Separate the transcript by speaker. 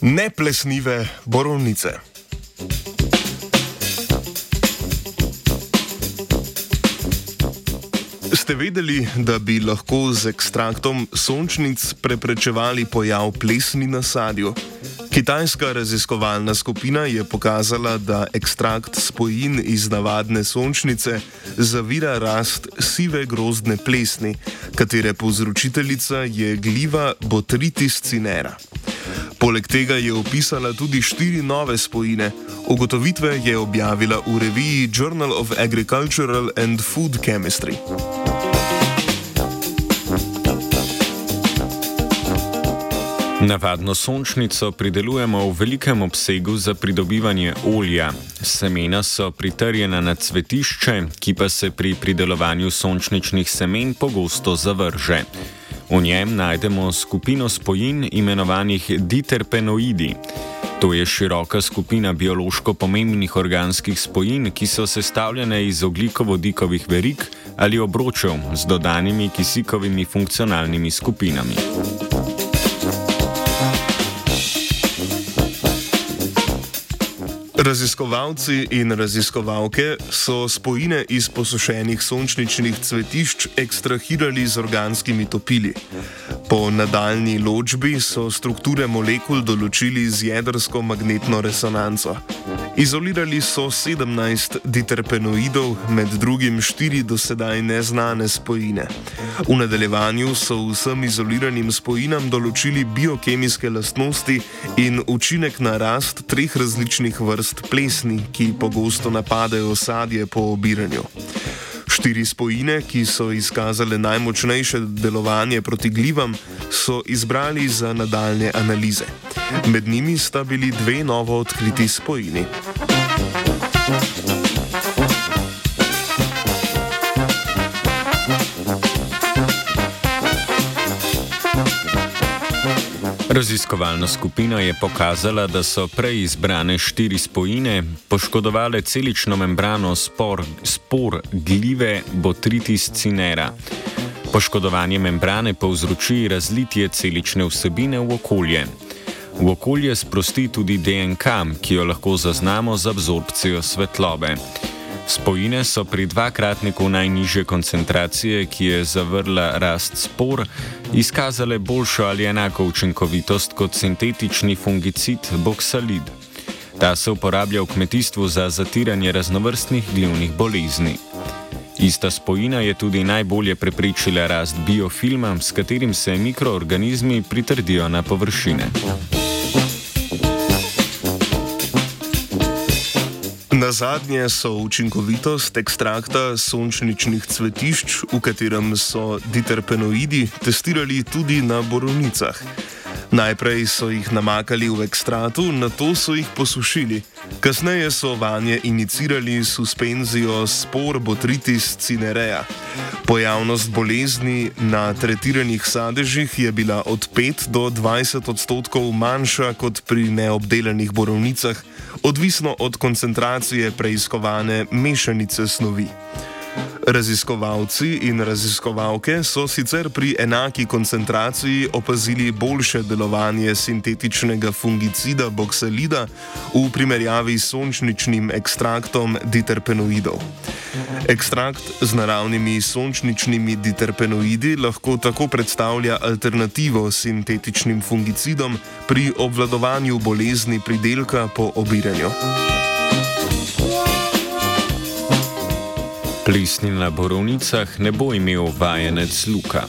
Speaker 1: neplesnive borovnice. Ste vedeli, da bi lahko z ekstraktom sončnic preprečevali pojav plesni na sadju? Kitajska raziskovalna skupina je pokazala, da ekstrakt spojin iz navadne sončnice zavira rast sive grozdne plesni, katere povzročiteljica je gliva Botrytis cinera. Poleg tega je opisala tudi štiri nove spojine. Ugotovitve je objavila v reviji Journal of Agricultural and Food Chemistry.
Speaker 2: Navadno sončnico pridelujemo v velikem obsegu za pridobivanje olja. Semena so pritrjena na cvetišče, ki pa se pri pridelovanju sončničnih semen pogosto zavrže. V njem najdemo skupino spojin imenovanih diterpenoidi. To je široka skupina biološko pomembnih organskih spojin, ki so sestavljene iz ogljikovodikovih verig ali obročev z dodanimi kisikovimi funkcionalnimi skupinami.
Speaker 1: Raziskovalci in raziskovalke so spojine iz posušenih sončničnih cvetišč ekstrahirali z organskimi topili. Po nadaljni ločbi so strukture molekul določili z jedrsko magnetno resonanco. Izolirali so 17 diterpenoidov, med drugim 4 do sedaj neznane spojine. V nadaljevanju so vsem izoliranim spojinam določili biokemijske lastnosti in učinek na rast treh različnih vrst plesni, ki pogosto napadajo sadje po obiranju. Štiri spojine, ki so izkazale najmočnejše delovanje proti glivam, so izbrali za nadaljne analize. Med njimi sta bili dve novo odkriti spojini.
Speaker 2: Raziskovalna skupina je pokazala, da so prej izbrane štiri spojine poškodovale celično membrano spor, spor glive Botrytis cinera. Poškodovanje membrane povzroči razlitje celične vsebine v okolje. V okolje sprosti tudi DNK, ki jo lahko zaznamo z absorpcijo svetlobe. Spojine so pri dvakratniku najnižje koncentracije, ki je zavrla rast spor, izkazale boljšo ali enako učinkovitost kot sintetični fungicid Boxalid. Ta se uporablja v kmetijstvu za zatiranje raznovrstnih glivnih bolezni. Ista spojina je tudi najbolje preprečila rast biofilma, s katerim se mikroorganizmi pritrdijo na površine.
Speaker 1: Na zadnje so učinkovitost ekstrakta sončničnih cvetišč, v katerem so diterpenoidi, testirali tudi na borovnicah. Najprej so jih namakali v ekstratu, na to so jih posušili. Kasneje so vanje inicirali suspenzijo spor Botrytis cinerea. Pojavnost bolezni na tretiranih sadežih je bila od 5 do 20 odstotkov manjša kot pri neobdelanih borovnicah, odvisno od koncentracije preiskovane mešanice snovi. Raziskovalci in raziskovalke so sicer pri enaki koncentraciji opazili boljše delovanje sintetičnega fungicida boksalida v primerjavi s sončničnim ekstraktom diterpenoidov. Ekstrakt z naravnimi sončničnimi diterpenoidi lahko tako predstavlja alternativo sintetičnim fungicidom pri obvladovanju bolezni pridelka po obiranju.
Speaker 2: Plesni na borovnicah ne bo imel vajenec Luka.